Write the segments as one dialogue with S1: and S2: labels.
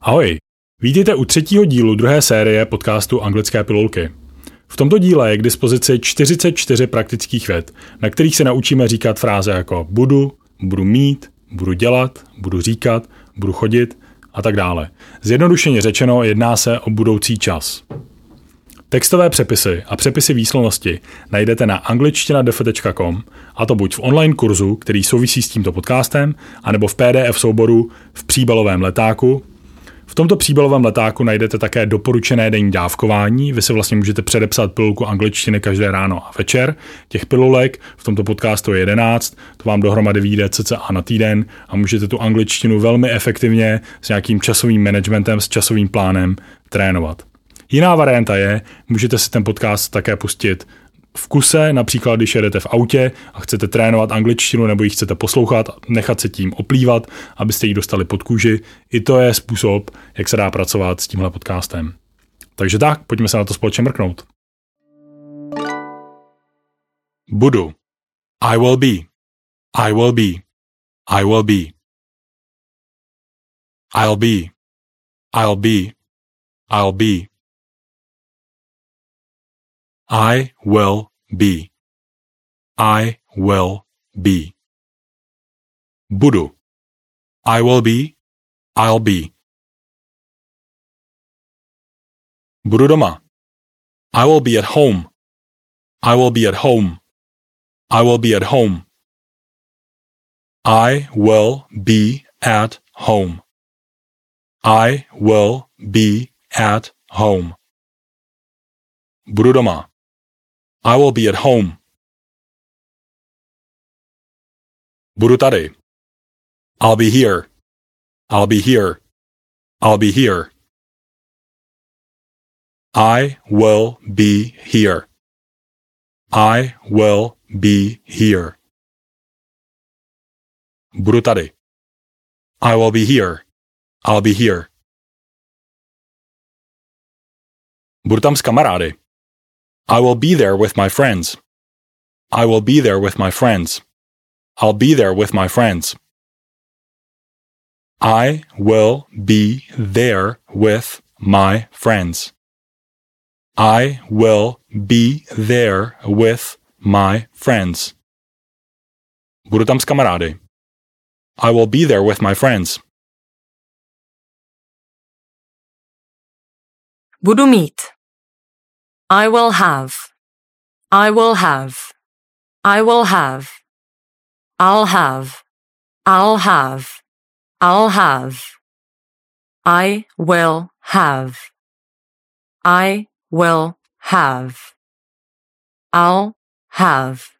S1: Ahoj, vítejte u třetího dílu druhé série podcastu Anglické pilulky. V tomto díle je k dispozici 44 praktických věd, na kterých se naučíme říkat fráze jako budu, budu mít, budu dělat, budu říkat, budu chodit a tak dále. Zjednodušeně řečeno jedná se o budoucí čas. Textové přepisy a přepisy výslovnosti najdete na angličtina.com a to buď v online kurzu, který souvisí s tímto podcastem, anebo v PDF souboru v příbalovém letáku. V tomto příbalovém letáku najdete také doporučené denní dávkování. Vy si vlastně můžete předepsat pilulku angličtiny každé ráno a večer. Těch pilulek v tomto podcastu je 11, to vám dohromady vyjde cca na týden a můžete tu angličtinu velmi efektivně s nějakým časovým managementem, s časovým plánem trénovat. Jiná varianta je, můžete si ten podcast také pustit v kuse, například když jedete v autě a chcete trénovat angličtinu nebo ji chcete poslouchat, nechat se tím oplývat, abyste ji dostali pod kůži. I to je způsob, jak se dá pracovat s tímhle podcastem. Takže tak, pojďme se na to společně mrknout. Budu. I will be. I will be. I will be. I'll be. I'll be. I'll be. I will be. I will be. Budu. I will be. I'll be. Budu doma. I will be at home. I will be at home. I will be at home. I will be at home. I will be at home. Budu doma. I will be at home. Budu tady. I'll be here. I'll be here. I'll be here. I will be here. I will be here. Budu tady. I will be here. I'll be here. Budu tam s kamarády. I will be there with my friends. I will be there with my friends. I'll be there with my friends. I will be there with my friends. I will be there with my friends. Budu tam s kamarády. I will be there with my friends.
S2: Budu mít. I will have. I will have. I will have. I'll have. I'll have. I'll have. I will have. I will have. I'll have.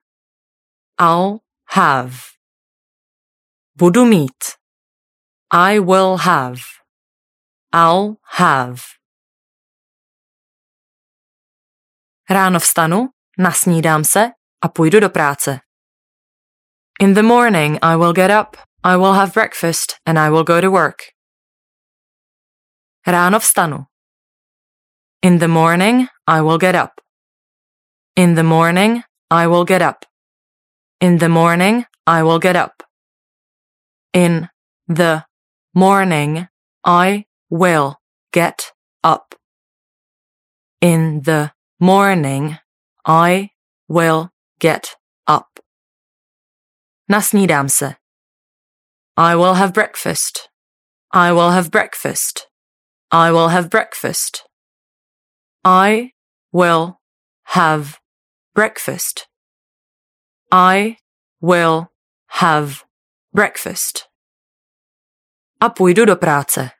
S2: I'll have. Budu mít. I will have. I'll have. Ráno vstanu, nasnídám se a půjdu do práce. In the morning I will get up, I will have breakfast and I will go to work. Ráno vstanu. In the morning I will get up. In the morning I will get up. In the morning I will get up. In the morning I will get up. In the morning I will get up. Nasnídám se. I will have breakfast. I will have breakfast. I will have breakfast. I will have breakfast. I will have breakfast. A půjdu do práce.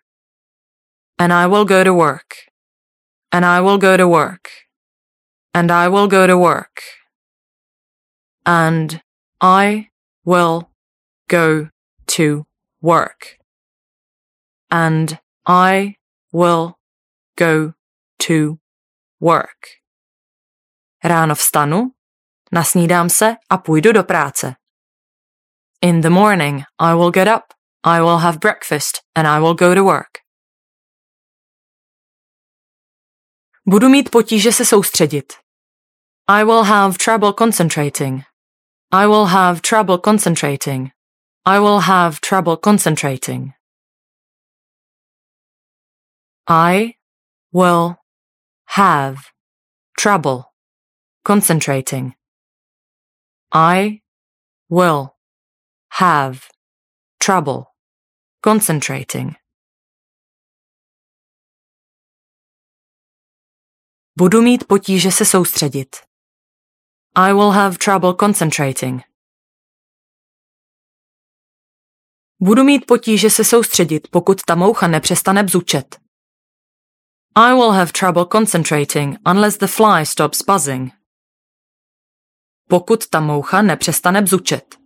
S2: And I will go to work. And I will go to work and I will go to work. And I will go to work. And I will go to work. Ráno vstanu, nasnídám se a půjdu do práce. In the morning, I will get up, I will have breakfast, and I will go to work. Budu mít potíže se soustředit. I will have trouble concentrating. I will have trouble concentrating. I will have trouble concentrating. I will have trouble concentrating. I will have trouble concentrating. Budu mít potíže se soustředit. I will have trouble concentrating. Budu mít potíže se soustředit, pokud ta moucha nepřestane bzučet. I will have trouble concentrating unless the fly stops buzzing. Pokud ta moucha nepřestane bzučet.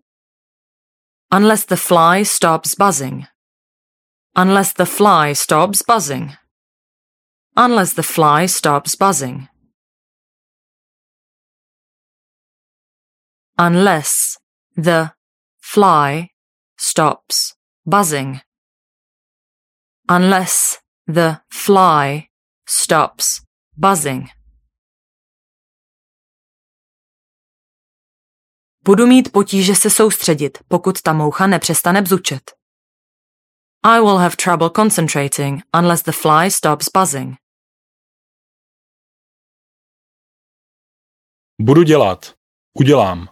S2: Unless the fly stops buzzing. Unless the fly stops buzzing. Unless the fly stops buzzing. Unless the fly stops buzzing. Unless the fly stops buzzing. Budu mít potíže se soustředit, pokud ta moucha nepřestane bzučet. I will have trouble concentrating unless the fly stops buzzing.
S1: Budu dělat. Udělám.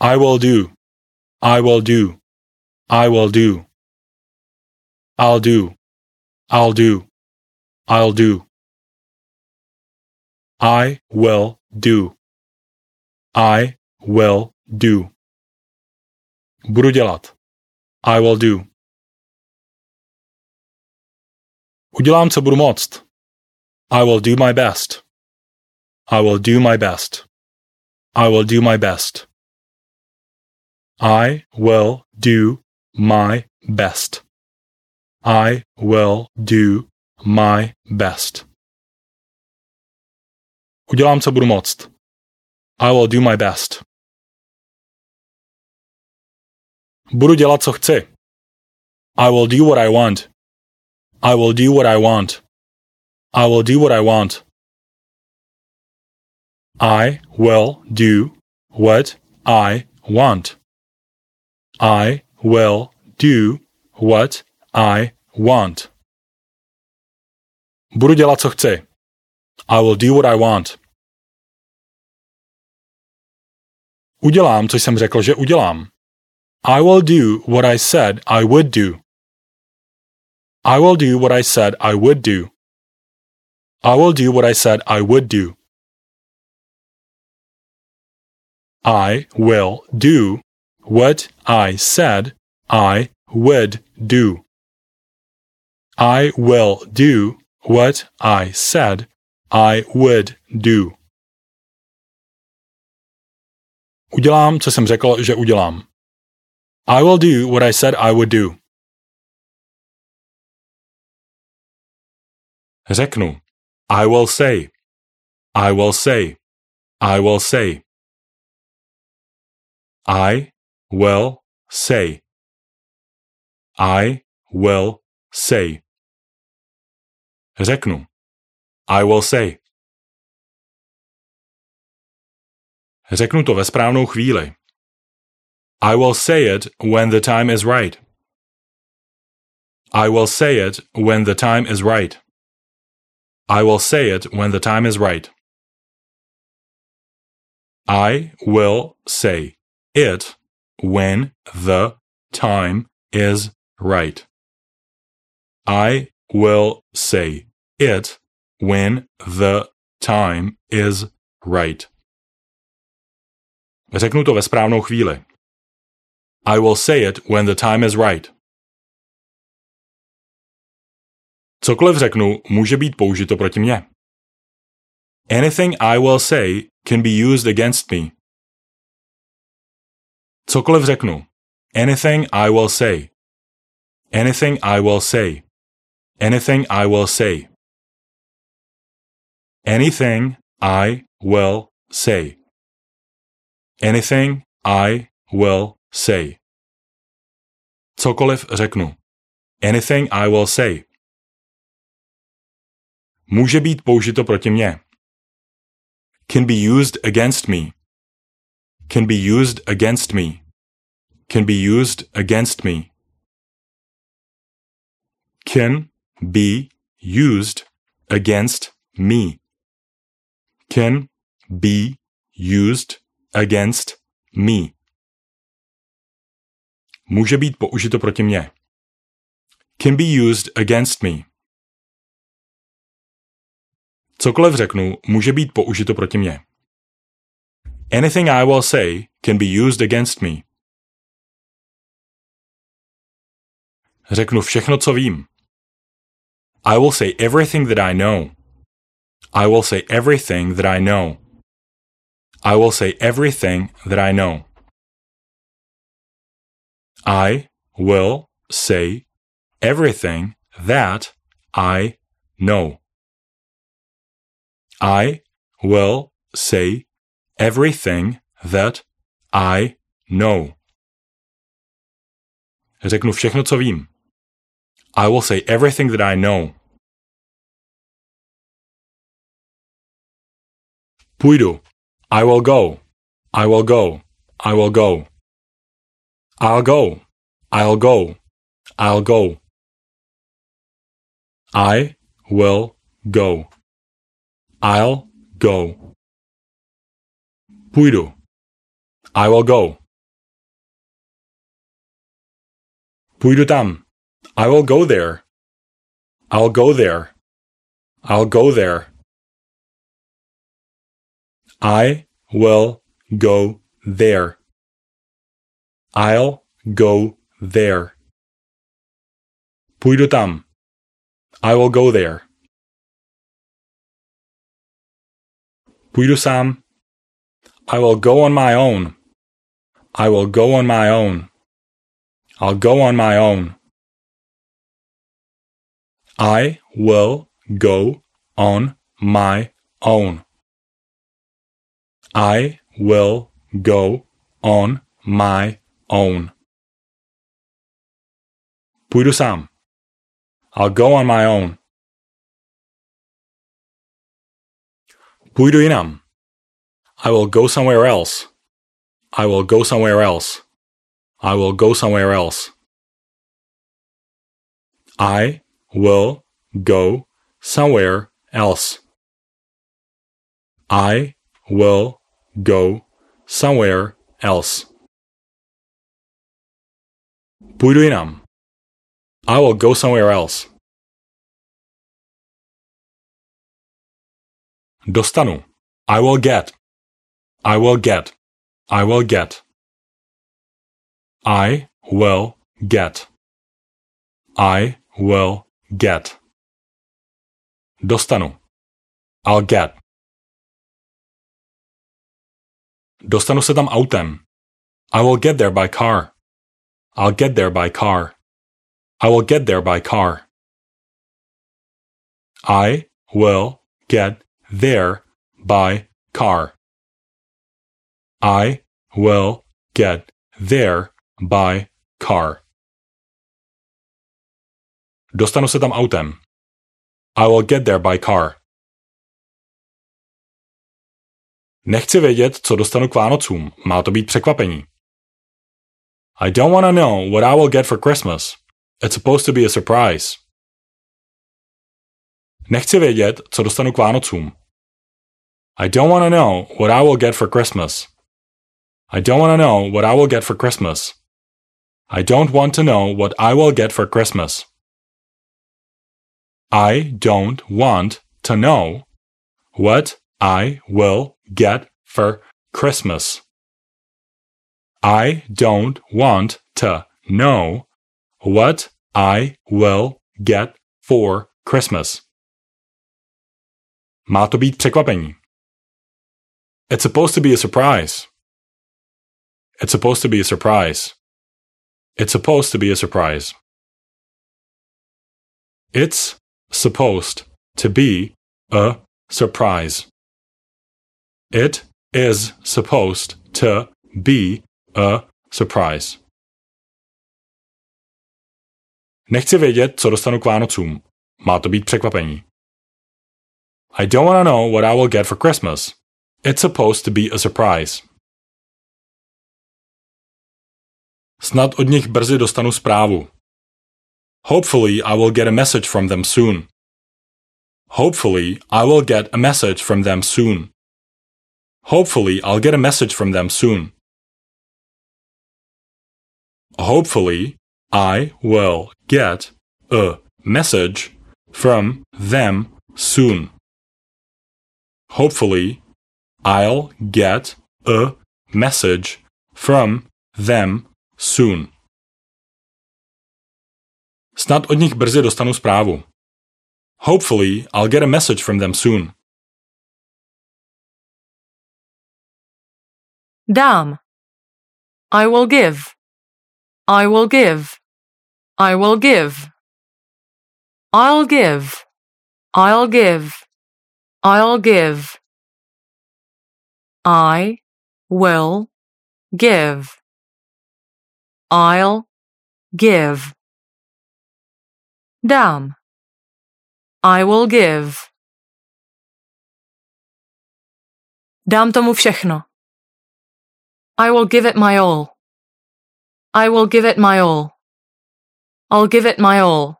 S1: I will do. I will do. I will do. I'll do. I'll do. I'll do. I will do. I will do. Budu dělat. I will do. Udělám, co budu moct. I will do my best. I will do my best. I will do my best. I will do my best. I will do my best. Udělám, co budu moct. I will do my best. Budu dělat, co chci. I will do what I want. I will do what I want. I will do what I want. I will do what I want. I will do what I want. Budu dělat, co chci. I will do what I want. Udělám, co jsem řekl, že udělám. I will do what I said I would do. I will do what I said I would do. I will do what I said I would do. I will do what I said I would do. I will do what I said I would do. Udělám, co jsem řekl, že udělám. I will do what I said I would do. Řeknu. I will say. I will say. I will say. I will say. I will say. Řeknu. I will say. Řeknu to ve správnou chvíli. I will say it when the time is right. I will say it when the time is right. I will say it when the time is right. I will say it when the time is right. I will say it when the time is right. Řeknu to ve správnou chvíli. I will say it when the time is right. Cokoliv řeknu, může být použito proti mně. Anything I will say can be used against me. Cokoliv řeknu. Anything I will say. Anything I will say. Anything I will say. Anything I will say. Anything I will say. Cokoliv řeknu. Anything I will say. Může být použito proti mně. Can be used against me. Can be used against me. Can be used against me. Can be used against me. Can be used against me. Může být použito proti mně. Can be used against me. Cokoliv řeknu, může být použito proti mně. Anything I will say can be used against me. Řeknu všechno, co vím. I will say everything that I know. I will say everything that I know. I will say everything that I know. I will say everything that I know. I will say everything that I know. Řeknu všechno, co vím. I will say everything that I know. Půjdu. I will go. I will go. I will go. I'll go. I'll go. I'll go. I will go. I'll go. Půjdu. I will go. Půjdu tam. I will go there. I'll go there. I'll go there. I will go there. I'll go there. Půjdu tam. I will go there. Půjdu sám. I will go on my own. I will go on my own. I'll go on my own. I will go on my own. I will go on my own. Půjdu sám. I'll go on my own. Půjdu jinam. I will go somewhere else. I will go somewhere else. I will go somewhere else. I will go somewhere else. I will go somewhere else. Půjdu jinam. I will go somewhere else. Dostanu. I will get. I will get. I will get. I will get. I will get. Dostanu. I'll get. Dostanu se tam autem. I will get there by car. I'll get there by car. I will get there by car. I will get there by car. I will get there by car. Dostanu se tam autem. I will get there by car. Nechci vědět, co dostanu k Vánocům. Má to být překvapení. I don't want to know what I will get for Christmas. It's supposed to be a surprise. Nechci vědět, co dostanu k Vánocům. I don't want to know what I will get for Christmas. I don't want to know what I will get for Christmas. I don't want to know what I will get for Christmas. I don't want to know what I will get for Christmas. I don't want to know what I will get for Christmas. Má to být překvapení. It's supposed to be a surprise. It's supposed to be a surprise. It's supposed to be a surprise. It's supposed to be a surprise. It is supposed to be a surprise. Nechci vědět, co dostanu k Vánocům. Má to být překvapení. I don't want to know what I will get for Christmas. It's supposed to be a surprise. Snad od nich brzy dostanu zprávu. Hopefully I will get a message from them soon. Hopefully, I will get a message from them soon. Hopefully, I'll get a message from them soon. Hopefully, I will get a message from them soon. Hopefully, I'll get a message from them soon. Snad od nich brzy dostanu zprávu. Hopefully, I'll get a message from them soon.
S2: Dám. I will give. I will give. I will give. I'll give. I'll give. I'll give. I will give. I'll give. Dám. I will give. Dám tomu všechno. I will give it my all. I will give it my all. I'll give it my all.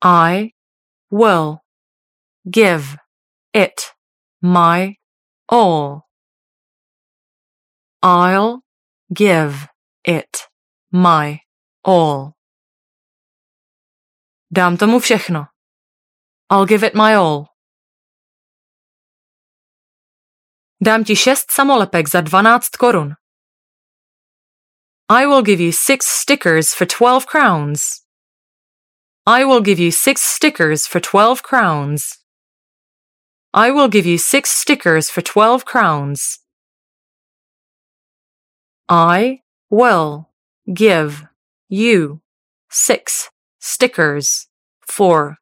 S2: I will give it my all. I'll give it my all. Dám tomu všechno. I'll give it my all. Dám ti šest samolepek za 12 korun. I will give you six stickers for 12 crowns. I will give you six stickers for 12 crowns. I will give you six stickers for 12 crowns. I will give you six stickers for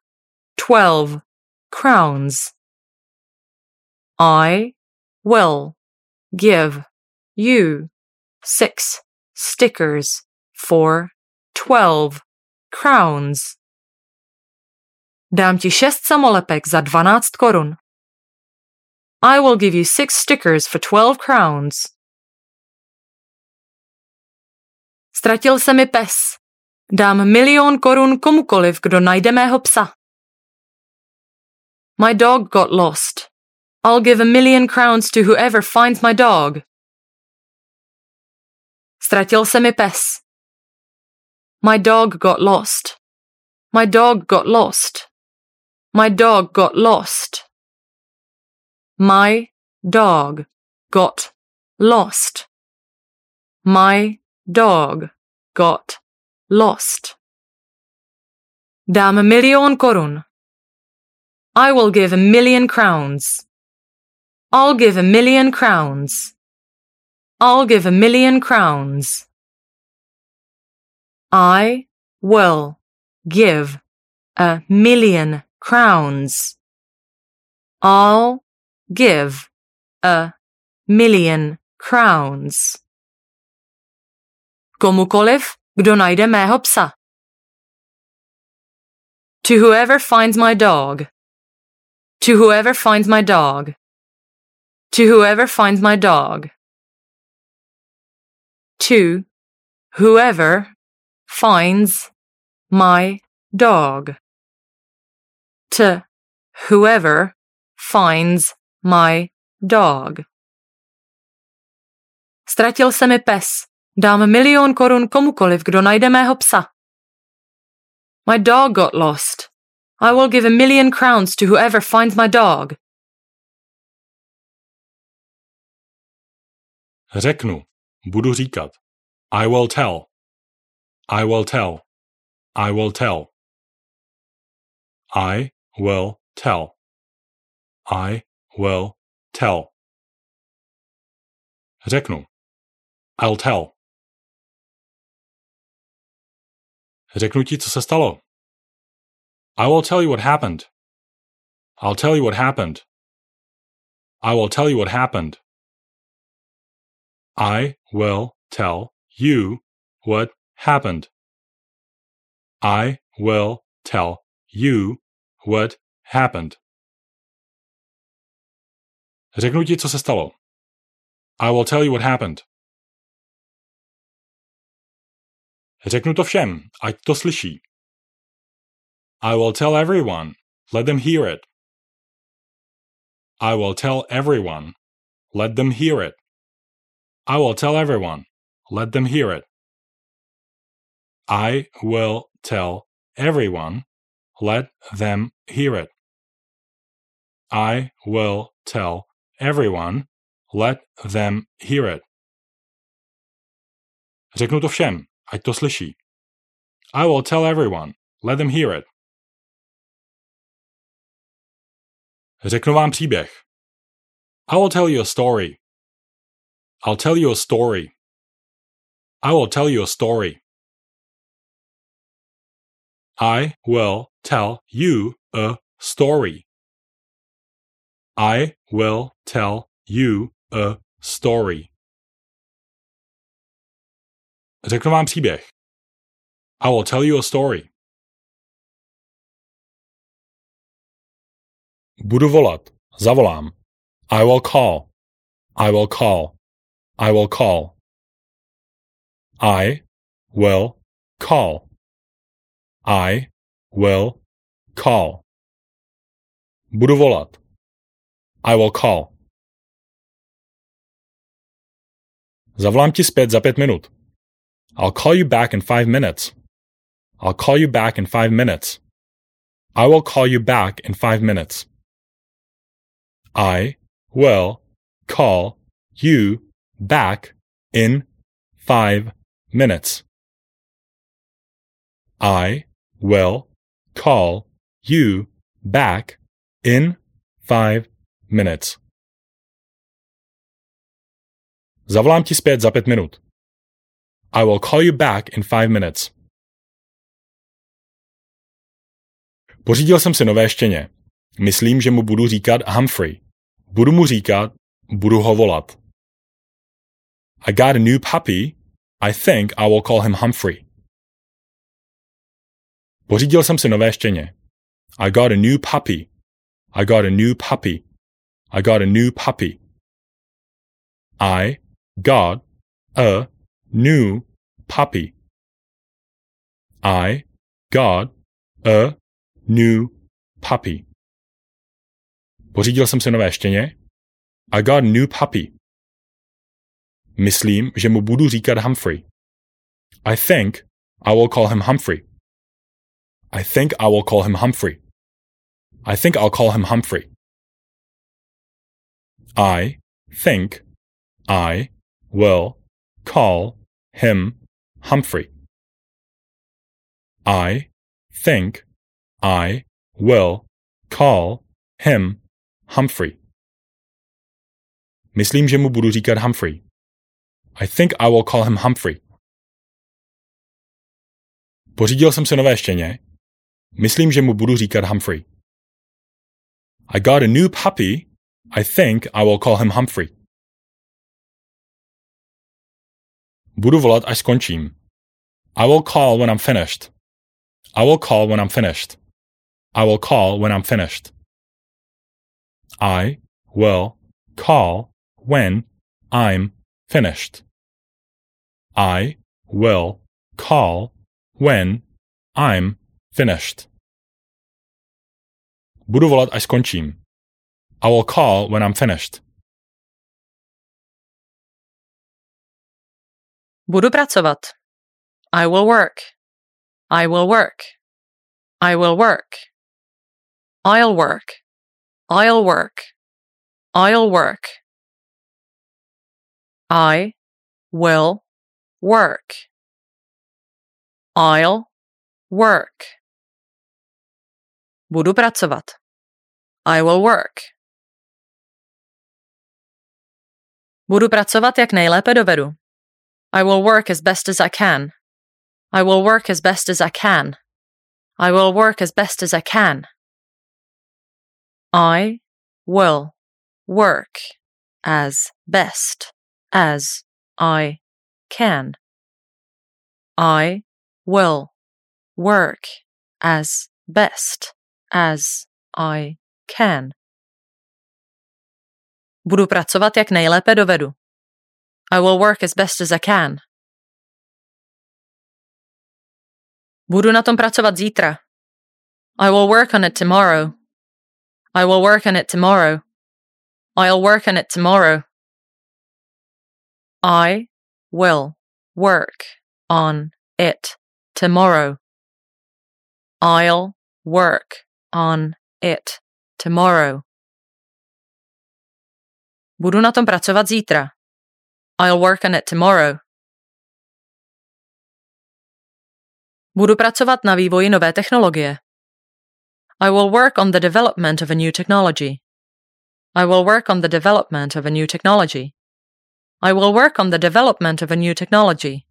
S2: 12 crowns. I will give you six stickers for 12 crowns. Dám ti šest samolepek za 12 korun. I will give you six stickers for 12 crowns. Ztratil se mi pes. Dám milion korun komukoliv, kdo najde mého psa. My dog got lost. I'll give a million crowns to whoever finds my dog. Ztratil se mi pes. My dog got lost. My dog got lost. My dog got lost. My dog got lost. My dog got lost. Dám milion korun. I will give a million crowns. I'll give a million crowns. I'll give a million crowns. I will give a million crowns. I'll give a million crowns. Komukoliv, kdo najde mého psa. To whoever finds my dog. To whoever finds my dog. To whoever finds my dog. To whoever finds my dog. To whoever finds my dog. Ztratil se mi pes. Dám milion korun komukoliv, kdo najde mého psa. My dog got lost. I will give a million crowns to whoever finds my dog.
S1: Řeknu. Budu říkat. I will tell. I will tell. I will tell. I will tell. I will tell. Řeknu. I'll tell. Řeknu ti, co se stalo. I will tell you what happened. I'll tell you what happened. I will tell you what happened. I will tell you what happened. I will tell you what happened. Řeknu ti, co se stalo. I will tell you what happened. Řeknu to všem, ať to slyší. I will tell everyone. Let them hear it. I will tell everyone. Let them hear it. I will tell everyone. Let them hear it. I will tell everyone. Let them hear it. I will tell everyone. Let them hear it. Řeknu to všem, ať to slyší. I will tell everyone. Let them hear it. Řeknu vám příběh. I will tell you a story. I'll tell you a story. I will tell you a story. I will tell you a story. I will tell you a story. Řeknu vám příběh. I will tell you a story. Budu volat. Zavolám. I will call. I will call. I will call. I will call. I will call. Budu volat. I will call. Zavolám ti zpět za pět minut. I'll call you back in five minutes. I'll call you back in five minutes. I will call you back in five minutes. I will call you back in five minutes. I will call you back in five minutes. Zavolám ti zpět za pět minut. I will call you back in five minutes. Pořídil jsem si nové štěně. Myslím, že mu budu říkat Humphrey. Budu mu říkat, budu ho volat. I got a new puppy. I think I will call him Humphrey. Pořídil jsem si nové štěně. I got a new puppy. I got a new puppy. I got a new puppy. I got a new puppy. I got a new puppy. Pořídil jsem si nové štěně. I got a new puppy. Myslím, že mu budu říkat Humphrey. I think I will call him Humphrey. I think I will call him Humphrey. I think I'll call him Humphrey. I think I will call him Humphrey. I think I will call him Humphrey. Myslím, že mu budu říkat Humphrey. I think I will call him Humphrey. Pořídil jsem si nové štěně. Myslím, že mu budu říkat Humphrey. I got a new puppy. I think I will call him Humphrey. Budu volat, až skončím. I will call when I'm finished. I will call when I'm finished. I will call when I'm finished. I will call when I'm finished. I will call when I'm finished. Budu volat, až skončím. I will call when I'm finished.
S2: Budu pracovat. I will work. I will work. I will work. I'll work. I'll work. I'll work. I will work. I'll work. Budu pracovat. I will work. Budu pracovat jak nejlépe dovedu. I will work as best as I can. I will work as best as I can. I will work as best as I can. I will work as best as I can. I will work as best as I can. Budu pracovat jak nejlépe dovedu. I will work as best as I can. Budu na tom pracovat zítra. I will work on it tomorrow. I will work on it tomorrow. I'll work on it tomorrow. I will work on it tomorrow. I'll work on it tomorrow. Budu na tom pracovat zítra. I'll work on it tomorrow. Budu pracovat na vývoji nové technologie. I will work on the development of a new technology. I will work on the development of a new technology. I will work on the development of a new technology.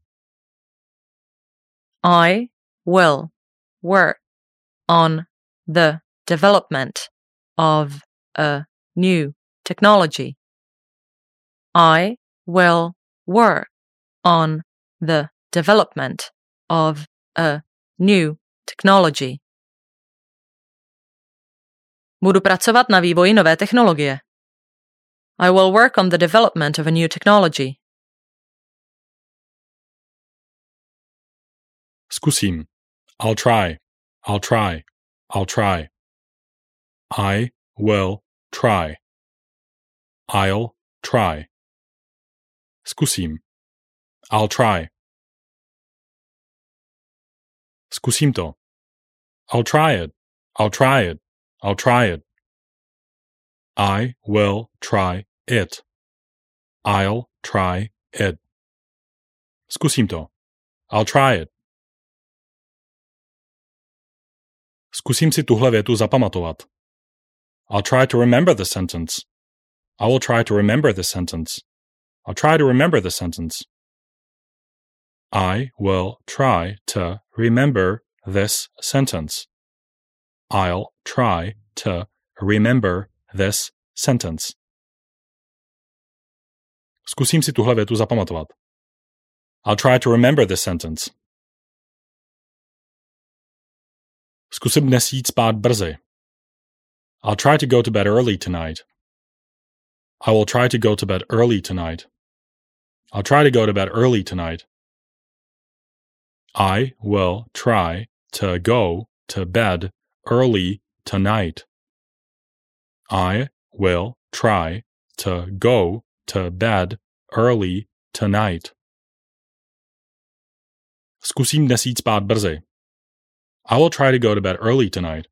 S2: I will work on the development of a new technology. I will work on the development of a new technology. Budu pracovat na vývoji nové technologie. I will work on the development of a new technology.
S1: Zkusím. I'll try. I'll try. I'll try. I will try. I'll try. Zkusím. I'll try. Zkusím to. I'll try it. I'll try it. I'll try it. I will try it. I'll try it. Zkusím to. I'll try it. Zkusím si tuhle větu zapamatovat. I'll try to remember the sentence. I will try to remember the sentence. I'll try to remember the sentence. I will try to remember this sentence. I'll try to remember this sentence. Zkusím si tuhle větu zapamatovat. I'll try to remember this sentence. Zkusím dnes jít spát brzy. I'll try to go to bed early tonight. I will try to go to bed early tonight. I'll try to go to bed early tonight. I will try to go to bed early tonight. I will try to go to bed early tonight. Zkusím dnes spát brzy. I will try to go to bed early tonight.